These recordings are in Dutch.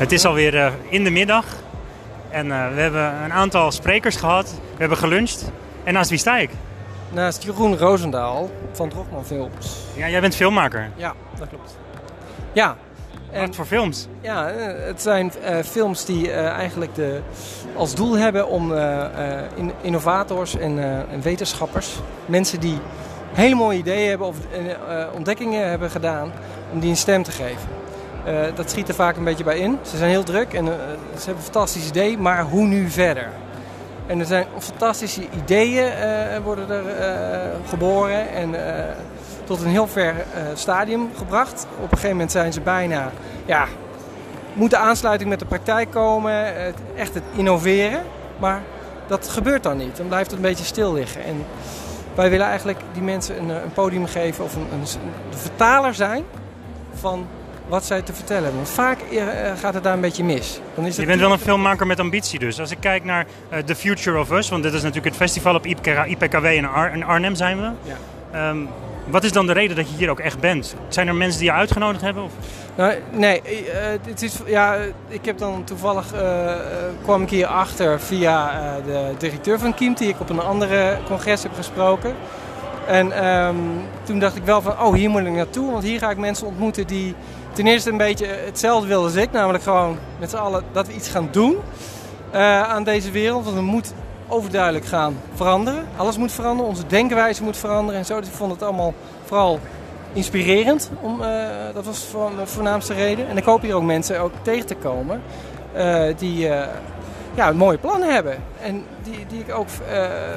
Het is alweer uh, in de middag en uh, we hebben een aantal sprekers gehad. We hebben geluncht. En naast wie sta ik? Naast Jeroen Roosendaal van Drogman Films. Ja, jij bent filmmaker. Ja, dat klopt. Ja. En, Wat voor films? Ja, eh, het zijn uh, films die uh, eigenlijk de, als doel hebben om in, innovators en, en, wetenschappers, mensen die hele mooie ideeën hebben of ontdekkingen hebben gedaan, om die een stem te geven. Uh, dat schiet er vaak een beetje bij in. Ze zijn heel druk en uh, ze hebben een fantastisch idee, maar hoe nu verder? En er zijn fantastische ideeën uh, worden er geboren en tot een heel ver stadium gebracht. Op een gegeven moment zijn ze bijna, ja, moet de aansluiting met de praktijk komen, echt het innoveren. Maar dat gebeurt dan niet. Dan blijft het een beetje stil liggen. En wij willen eigenlijk die mensen een, een podium geven of een, een, een vertaler zijn van wat zij te vertellen hebben. Want vaak eh, gaat het daar een beetje mis. Dan is je bent wel een filmmaker met ambitie dus. Als ik kijk naar uh, The Future of Us, want dit is natuurlijk het festival op IPKW in, Ar in Arnhem zijn we. Ja. Um, wat is dan de reden dat je hier ook echt bent? Zijn er mensen die je uitgenodigd hebben? Of? Nou, nee, uh, het is, ja, ik heb dan toevallig uh, kwam ik hier achter via de directeur van Kiem, die ik op een andere congres heb gesproken. En um, toen dacht ik wel van, oh hier moet ik naartoe, want hier ga ik mensen ontmoeten die ten eerste een beetje hetzelfde wilde als ik. Namelijk gewoon met z'n allen dat we iets gaan doen uh, aan deze wereld. Want we moeten overduidelijk gaan veranderen. Alles moet veranderen, onze denkwijze moet veranderen en zo. Dus ik vond het allemaal vooral inspirerend. Om, uh, dat was voor de voornaamste reden. En ik hoop hier ook mensen ook tegen te komen uh, die ja, mooie plannen hebben. En die, die ik ook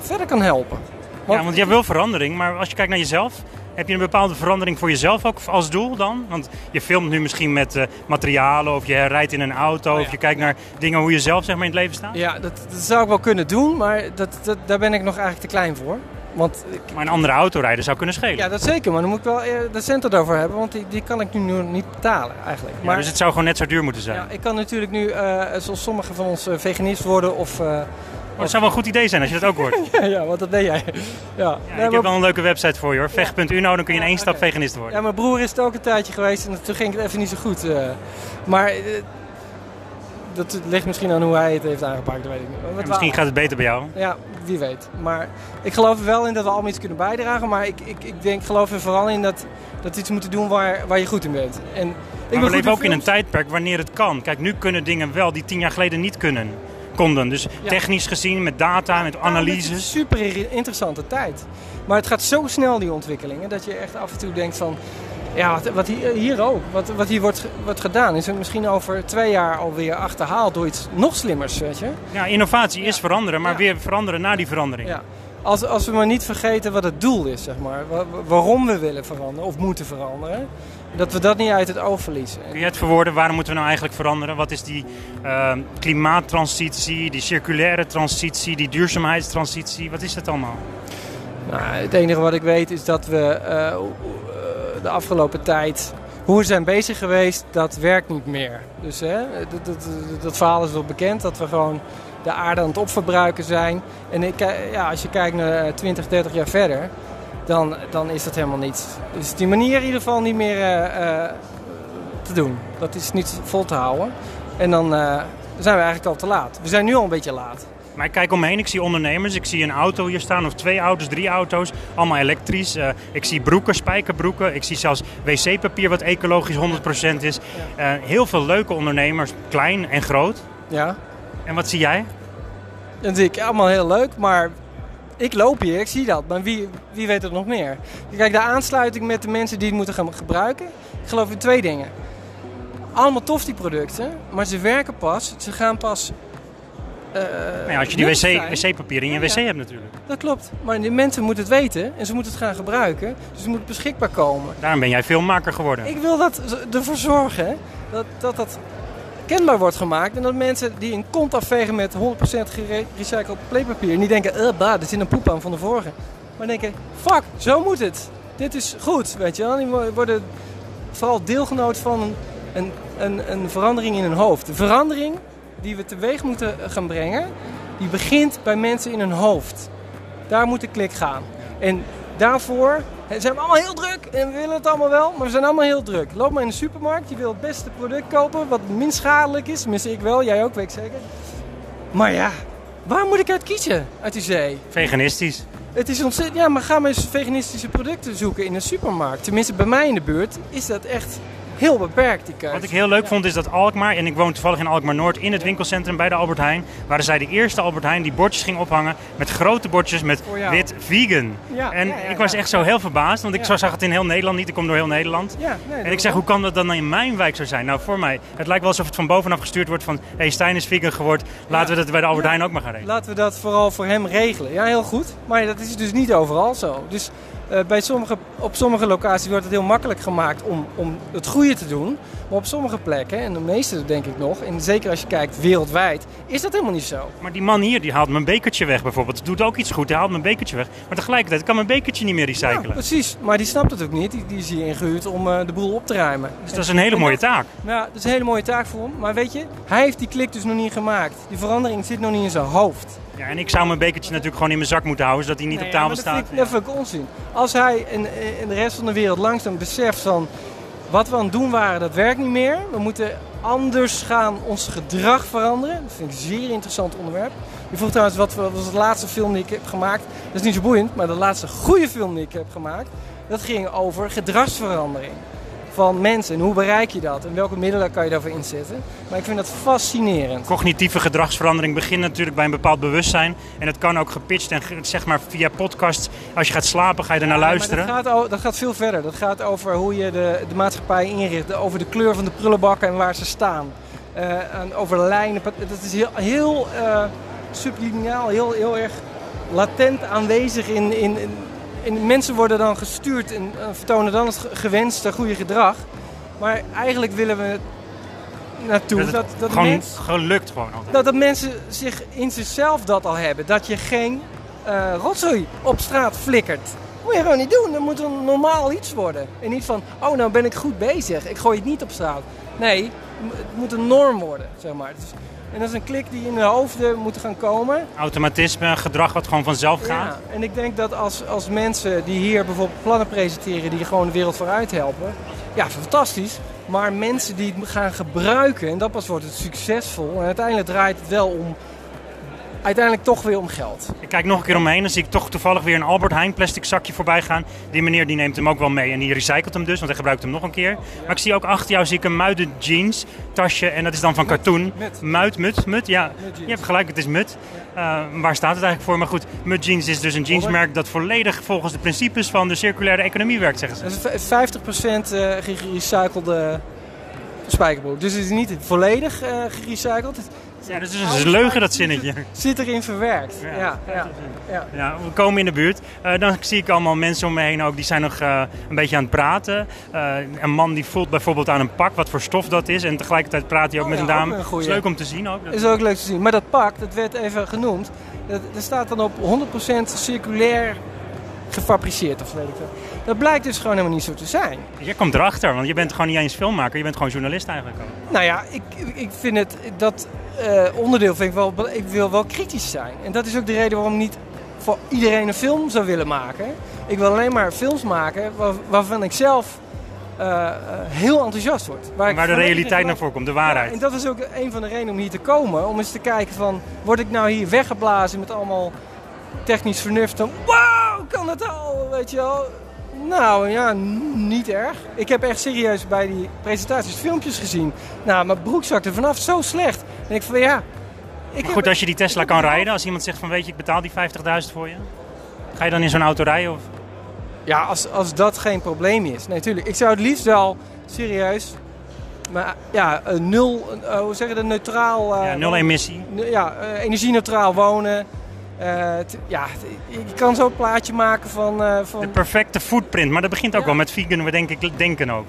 verder kan helpen. Ja, want jij wil verandering, maar als je kijkt naar jezelf, heb je een bepaalde verandering voor jezelf ook als doel dan? Want je filmt nu misschien met uh, materialen of je rijdt in een auto oh, of je kijkt naar dingen hoe je zelf zeg maar, in het leven staat? Ja, dat, dat zou ik wel kunnen doen, maar dat, dat, daar ben ik nog eigenlijk te klein voor. Want maar een andere auto rijden zou kunnen schelen. Ja, dat zeker. Maar dan moet ik wel de centen erover hebben. Want die, die kan ik nu niet betalen eigenlijk. Maar, dus het zou gewoon net zo duur moeten zijn. Ja, ik kan natuurlijk nu, uh, zoals sommigen van ons, uh, veganist worden of... Uh, Dat zou wel een goed idee zijn als je dat ook hoort. ja, ja, want dat deed jij. Ja. ja ik heb wel een leuke website voor je hoor. Vecht.u nou, dan kun je in één stap veganist worden. Ja, mijn broer is het ook een tijdje geweest en toen ging het even niet zo goed. Uh, maar uh, dat ligt misschien aan hoe hij het heeft aangepakt, weet ik niet. misschien gaat het beter bij jou. Ja, wie weet. Maar ik geloof er wel in dat we allemaal iets kunnen bijdragen. Maar ik, ik, ik denk, geloof er vooral in dat, dat iets moeten doen waar, waar je goed in bent. En ik maar we leven ook in een tijdperk wanneer het kan. Kijk, nu kunnen dingen wel die tien jaar geleden niet kunnen konden. Dus technisch gezien, met data, met analyses. het is een super interessante tijd. Maar het gaat zo snel, die ontwikkelingen, dat je echt af en toe denkt van... Ja, wat, wat hier, hier, ook, wat, wat hier wordt, wordt gedaan, is het misschien over twee jaar alweer achterhaald door iets nog slimmers, weet je? Ja, innovatie is veranderen, maar weer veranderen na die verandering. Ja. Als, als we maar niet vergeten wat het doel is, zeg maar. Waarom we willen veranderen of moeten veranderen dat we dat niet uit het oog verliezen. Kun je het verwoorden, waarom moeten we nou eigenlijk veranderen? Wat is die uh, klimaattransitie, die circulaire transitie, die duurzaamheidstransitie? Wat is dat allemaal? Nou, het enige wat ik weet is dat we uh, de afgelopen tijd hoe we zijn bezig geweest, dat werkt niet meer. Dus hè, dat, dat, dat, verhaal is wel bekend, dat we gewoon de aarde aan het opverbruiken zijn. En ik, ja, als je kijkt naar 20, 30 jaar verder, dan, dan is dat helemaal niet. Dus die manier in ieder geval niet meer uh, te doen. Dat is niet vol te houden. En dan uh, zijn we eigenlijk al te laat. We zijn nu al een beetje laat. Maar ik kijk omheen, ik zie ondernemers, ik zie een auto hier staan, of twee auto's, drie auto's, allemaal elektrisch. Uh, ik zie broeken, spijkerbroeken, ik zie zelfs wc-papier wat ecologisch 100% is. Uh, heel veel leuke ondernemers, klein en groot. Ja. En wat zie jij? Dat zie ik allemaal heel leuk, maar ik loop hier, ik zie dat. Maar wie, wie weet het nog meer? Kijk, de aansluiting met de mensen die het moeten gaan gebruiken. Ik geloof in twee dingen. Allemaal tof die producten, maar ze werken pas. Ze gaan pas uh, nou ja, als je die wc, wc-papier in je wc hebt natuurlijk. Dat klopt. Maar de mensen moeten het weten en ze moeten het gaan gebruiken. Dus het moet beschikbaar komen. Daarom ben jij filmmaker geworden. Ik wil dat ervoor zorgen dat dat, dat kenbaar wordt gemaakt. En dat mensen die een kont afvegen met 100% gerecycled playpapier. niet denken, eh, bah, er zit een poep aan van de vorige. Maar denken, fuck, zo moet het. Dit is goed, weet je wel. Die worden vooral deelgenoot van een, een, een verandering in hun hoofd. De verandering die we teweeg moeten gaan brengen, die begint bij mensen in hun hoofd. Daar moet de klik gaan. En daarvoor Ze zijn allemaal heel druk en we willen het allemaal wel, maar we zijn allemaal heel druk. Loop maar in de supermarkt, je wil het beste product kopen, wat minst schadelijk is. Tenminste, ik wel, jij ook, weet ik zeker. Maar ja, waar moet ik uit kiezen uit die zee? Veganistisch. Het is ontzettend, ja, maar ga maar eens veganistische producten zoeken in een supermarkt. Tenminste, bij mij in de buurt is dat echt heel beperkt, die keuze. Wat ik heel leuk vond is dat Alkmaar, en ik woon toevallig in Alkmaar Noord, in het winkelcentrum bij de Albert Heijn, waren zij de eerste Albert Heijn die bordjes ging ophangen met grote bordjes met jou. wit vegan. En ik was echt zo heel verbaasd, want ik zo zag het in heel Nederland niet. Ik kom door heel Nederland. Ja, nee, En ik zeg, hoe kan dat dan in mijn wijk zo zijn? Nou, voor mij, het lijkt wel alsof het van bovenaf gestuurd wordt van... hé, hey, Stijn is vegan geworden, laten we dat bij de Albert. Heijn ook maar gaan regelen. Laten we dat vooral voor hem regelen. Ja, heel goed. Maar dat is dus niet overal zo. Dus bij sommige, op sommige locaties wordt het heel makkelijk gemaakt om, om het goede te doen. Maar op sommige plekken, en de meeste denk ik nog, en zeker als je kijkt wereldwijd, is dat helemaal niet zo. Maar die man hier, die haalt mijn bekertje weg bijvoorbeeld. Doet ook iets goed, hij haalt mijn bekertje weg. Maar tegelijkertijd kan mijn bekertje niet meer Ja, recyclen. precies. Maar die snapt het ook niet. Die, die is hier ingehuurd om eh, de boel op te ruimen. dus dat is een hele mooie taak. Ja, dat is een hele mooie taak voor hem. Maar weet je, hij heeft die klik dus nog niet gemaakt. Die verandering zit nog niet in zijn hoofd. Ja, en ik zou mijn bekertje natuurlijk gewoon in mijn zak moeten houden, zodat hij niet Nee, op tafel dat staat. Vind ik, dat vind ik onzin. Als hij en, en de rest van de wereld langzaam beseft van wat we aan het doen waren, dat werkt niet meer. We moeten anders gaan ons gedrag veranderen. Dat vind ik een zeer interessant onderwerp. Je vroeg trouwens wat wat was de laatste film die ik heb gemaakt. Dat is niet zo boeiend, maar de laatste goede film die ik heb gemaakt, dat ging over gedragsverandering van mensen. En hoe bereik je dat? En welke middelen kan je daarvoor inzetten? Maar ik vind dat fascinerend. Cognitieve gedragsverandering begint natuurlijk bij een bepaald bewustzijn. En dat kan ook gepitcht en zeg maar via podcasts. Als je gaat slapen, ga je er naar Ja, luisteren. Dat gaat, dat gaat veel verder. Dat gaat over hoe je de, de maatschappij inricht. Over de kleur van de prullenbakken en waar ze staan. Eh, en over lijnen. Dat is heel, heel eh, subliminaal, heel, heel erg latent aanwezig in, in, in, in- Mensen worden dan gestuurd en eh, vertonen dan het ge- gewenste goede gedrag. Maar eigenlijk willen we naartoe Dat dat, gewoon mens, gelukt gewoon altijd. dat, dat mensen zich in zichzelf dat al hebben. Dat je geen eh rotzooi op straat flikkert. moet je gewoon niet doen. Dat moet een normaal iets worden. En niet van, oh nou ben ik goed bezig. Ik gooi het niet op straat. Nee, het moet een norm worden, zeg maar. En dat is een klik die in de hoofden moet gaan komen. Automatisme, gedrag wat gewoon vanzelf gaat. Ja, en ik denk dat als, als mensen die hier bijvoorbeeld plannen presenteren die gewoon de wereld vooruit helpen, ja, fantastisch. Maar mensen die het gaan gebruiken, en dat pas wordt het succesvol. En uiteindelijk draait het wel om, uiteindelijk toch weer om geld. Ik kijk nog een keer om me heen en zie ik toch toevallig weer een Albert Heijn plastic zakje voorbij gaan. Die meneer die neemt hem ook wel mee en die recycelt hem dus, want hij gebruikt hem nog een keer. Maar ik zie ook achter jou zie ik een muiden jeans tasje en dat is dan van katoen. Mut. Muid, mut, mut, ja. Je hebt gelijk, het is mut. Eh, waar staat het eigenlijk voor? Maar goed, mut jeans is dus een jeansmerk dat volledig volgens de principes van de circulaire economie werkt, zeggen ze. Dat is v- 50% eh, gerecyclede spijkerbroek. Dus het is niet volledig eh gerecycled. Ja, dus het is een leugen dat zinnetje. zit erin verwerkt. Ja. Ja, ja, ja. We komen in de buurt. Eh, dan zie ik allemaal mensen om me heen ook, die zijn nog eh, een beetje aan het praten. Eh, een man die voelt bijvoorbeeld aan een pak wat voor stof dat is. En tegelijkertijd praat hij ook Oh met een dame. een. Het is leuk om te zien ook. Dat- is ook leuk te zien. Maar dat pak, dat werd even genoemd. Dat, dat staat dan op 100% circulair gefabriceerd of weet ik. Dat blijkt dus gewoon helemaal niet zo te zijn. Jij komt erachter, want je bent gewoon niet eens filmmaker, je bent gewoon journalist eigenlijk ook. Nou ja, ik, ik vind het, dat eh, onderdeel vind ik wel, ik wil wel kritisch zijn. En dat is ook de reden waarom ik niet voor iedereen een film zou willen maken. Ik wil alleen maar films maken waar- waarvan ik zelf eh, eh, heel enthousiast word. Waar, de realiteit naar geloof. voren komt, de Ja, waarheid. en dat is ook een van de redenen om hier te komen. Om eens te kijken van, word ik nou hier weggeblazen met allemaal technisch vernuft. Dan, wauw, kan het al, weet je wel. Nou ja, niet erg. Ik heb echt serieus bij die presentaties filmpjes gezien. Nou, mijn broek zakte vanaf zo slecht. En ik van ja... Ik Maar goed, als je die Tesla kan rijden, als iemand zegt van weet je, ik betaal die 50.000 voor je. Ga je dan in zo'n auto rijden? Of? Ja, als, als dat geen probleem is. Nee, tuurlijk. Ik zou het liefst wel serieus... Maar ja, een nul, eh, hoe zeg je dat, neutraal... eh, Ja, nul emissie. ja, eh, energie-neutraal wonen. Eh, t- ja, je kan zo een plaatje maken van... eh, De van perfecte footprint, maar dat begint ook Ja. wel met vegan, we denken, denken ook.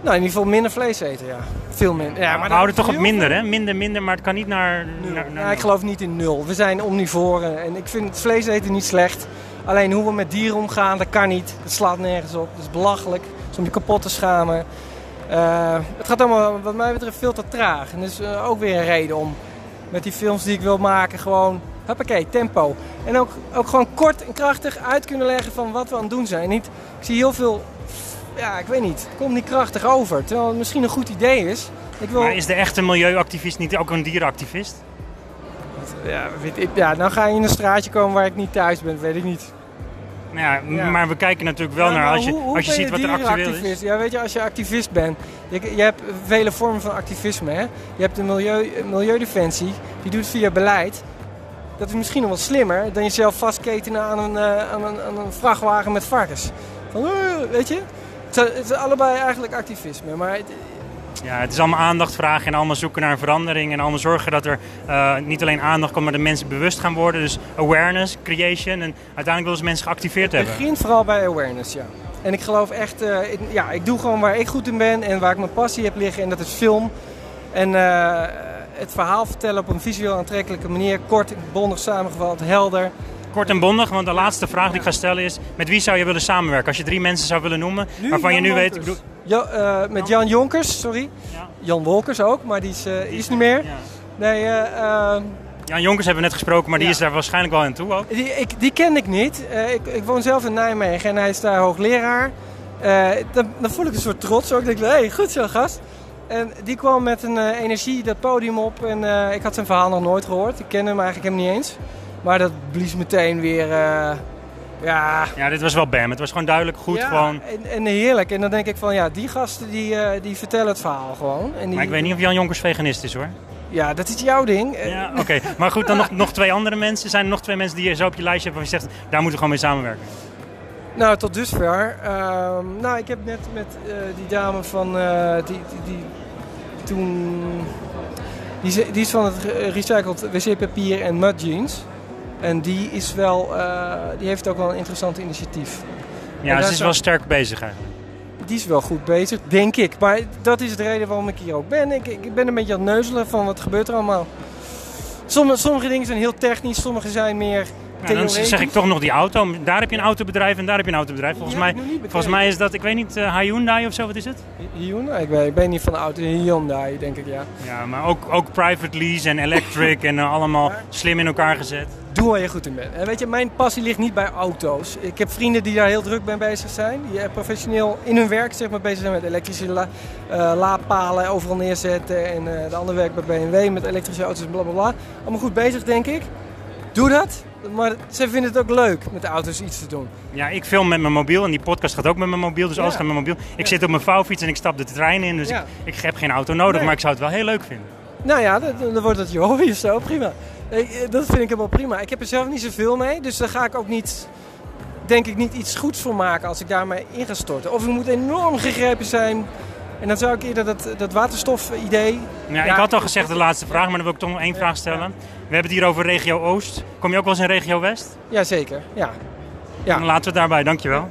nou, in ieder geval minder vlees eten, ja. Veel minder. Ja, we dan houden toch op minder, hè? Minder, minder, maar het kan niet naar... Nul. naar, naar Ja, ik geloof niet in nul. We zijn omnivoren en ik vind vlees eten niet slecht. Alleen hoe we met dieren omgaan, dat kan niet. Dat slaat nergens op. Dat is belachelijk. Dat is om je kapot te schamen. Eh, het gaat allemaal, wat mij betreft, veel te traag. En dat is ook weer een reden om met die films die ik wil maken, gewoon Hoppakee, tempo. En ook, ook gewoon kort en krachtig uit kunnen leggen van wat we aan het doen zijn. Niet, ik zie heel veel, ja, ik weet niet, het komt niet krachtig over. Terwijl het misschien een goed idee is. Ik wil, Maar is de echte milieuactivist niet ook een dierenactivist? ja, weet ik, ja, nou ga je in een straatje komen waar ik niet thuis ben, weet ik niet. Nou ja, Ja. maar we kijken natuurlijk wel Ja, naar als je, hoe- hoe als je ziet wat er actueel is. Ja, weet je, als je activist bent, je, je hebt vele vormen van activisme. Hè? Je hebt de milieu, Milieudefensie, die doet via beleid. Dat is misschien nog wel slimmer dan jezelf vastketenen aan een, eh, aan een, aan een vrachtwagen met varkens. Van, eh, weet je? Het Het is allebei eigenlijk activisme. Maar het- Ja, het is allemaal aandacht vragen en allemaal zoeken naar een verandering. En allemaal zorgen dat er eh, niet alleen aandacht komt, maar dat mensen bewust gaan worden. Dus awareness, creation. En uiteindelijk willen ze mensen geactiveerd het hebben. begint vooral bij awareness, ja. En ik geloof echt, ja, ik doe gewoon waar ik goed in ben en waar ik mijn passie heb liggen. En dat is film. En eh, het verhaal vertellen op een visueel aantrekkelijke manier. Kort, bondig samengevat, helder. Kort en bondig, want de laatste vraag die ik ga stellen is... met wie zou je willen samenwerken? Als je drie mensen zou willen noemen, waarvan je nu weet... Ja, eh, met Jan Jonkers, sorry. Ja. Jan Wolkers ook, maar die is, eh, is niet meer. ja. Nee, eh, eh, Jan Jonkers hebben we net gesproken, maar die is daar waarschijnlijk wel aan toe ook. die, ik, die ken ik niet. Ik, ik woon zelf in Nijmegen en hij is daar hoogleraar. Eh, dan, dan voel ik een soort trots ook. Ik denk, hé, hey, goed zo gast. En die kwam met een eh, energie dat podium op. En eh, ik had zijn verhaal nog nooit gehoord. Ik ken hem eigenlijk hem niet eens. Maar dat blies meteen weer... eh, ja, Ja, dit was wel bam. Het was gewoon duidelijk goed. ja, Gewoon. En, en heerlijk. En dan denk ik van ja, die gasten die, die vertellen het verhaal gewoon. En die, Maar ik weet niet of Jan Jonkers veganist is hoor. Ja, dat is jouw ding. Ja, oké. Maar goed, dan nog, nog twee andere mensen. Zijn er nog twee mensen die je zo op je lijstje hebt waarvan je zegt... daar moeten we gewoon mee samenwerken? Nou, tot dusver. Ehm, nou, ik heb net met eh, die dame van eh, die, die, die toen. Die, is- die is van het recycled wc-papier en mud jeans. En die is wel, eh, die heeft ook wel een interessant initiatief. Ja, ze is wel sterk bezig eigenlijk. Die is wel goed bezig, denk ik. Maar dat is de reden waarom ik hier ook ben. Ik, ik ben een beetje aan het neuzelen van wat gebeurt er allemaal. Sommige, sommige dingen zijn heel technisch, sommige zijn meer Ja, dan theoretisch. zeg ik toch nog die auto. Daar heb je een autobedrijf en daar heb je een autobedrijf. Volgens, mij, volgens mij is dat, ik weet niet, eh, Hyundai of zo, wat is het? Hyundai? Ik ben, ik ben niet van de auto. Hyundai, denk ik, ja. Ja, maar ook, ook private lease en electric en eh, allemaal slim in elkaar gezet. Doe waar je goed in bent. En weet je, mijn passie ligt niet bij auto's. Ik heb vrienden die daar heel druk mee bezig zijn. Die eh, professioneel in hun werk zeg maar, bezig zijn met elektrische la, laadpalen overal neerzetten. En de ander werkt bij BMW met elektrische auto's en blablabla. Allemaal goed bezig, denk ik. Doe dat. Maar ze vinden het ook leuk met de auto's iets te doen. Ja, ik film met mijn mobiel en die podcast gaat ook met mijn mobiel, dus alles gaat met mijn mobiel. Ik Ja. zit op mijn vouwfiets en ik stap de trein in, dus Ja. ik, ik heb geen auto nodig, Nee. maar ik zou het wel heel leuk vinden. Nou ja, dan, wordt het je hobby of zo. Prima. Eh, Dat vind ik helemaal prima. Ik heb er zelf niet zoveel mee. Dus daar ga ik ook niet, denk ik, niet iets goeds voor maken als ik daarmee in ga storten. Of ik moet enorm gegrepen zijn. En dan zou ik eerder dat, dat waterstof-idee... Ja, ik had al gezegd de laatste vraag, maar dan wil ik toch nog één vraag stellen. We hebben het hier over regio Oost. Kom je ook wel eens in regio West? Jazeker, ja. Ja. Dan laten we het daarbij, dankjewel.